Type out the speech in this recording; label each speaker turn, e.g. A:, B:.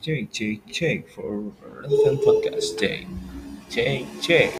A: Check check check for relevant podcast day. Check check.